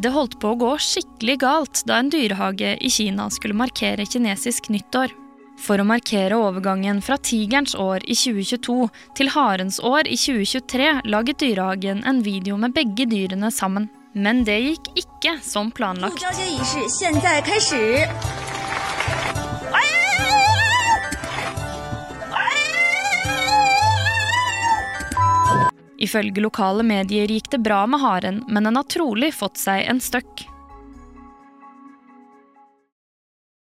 Det holdt på å gå skikkelig galt da en dyrehage i Kina skulle markere kinesisk nyttår. For å markere overgangen fra tigerens år i 2022 til harens år i 2023 laget dyrehagen en video med begge dyrene sammen. Men det gikk ikke som planlagt. Ifølge lokale medier gikk det bra med haren, men den har trolig fått seg en støkk.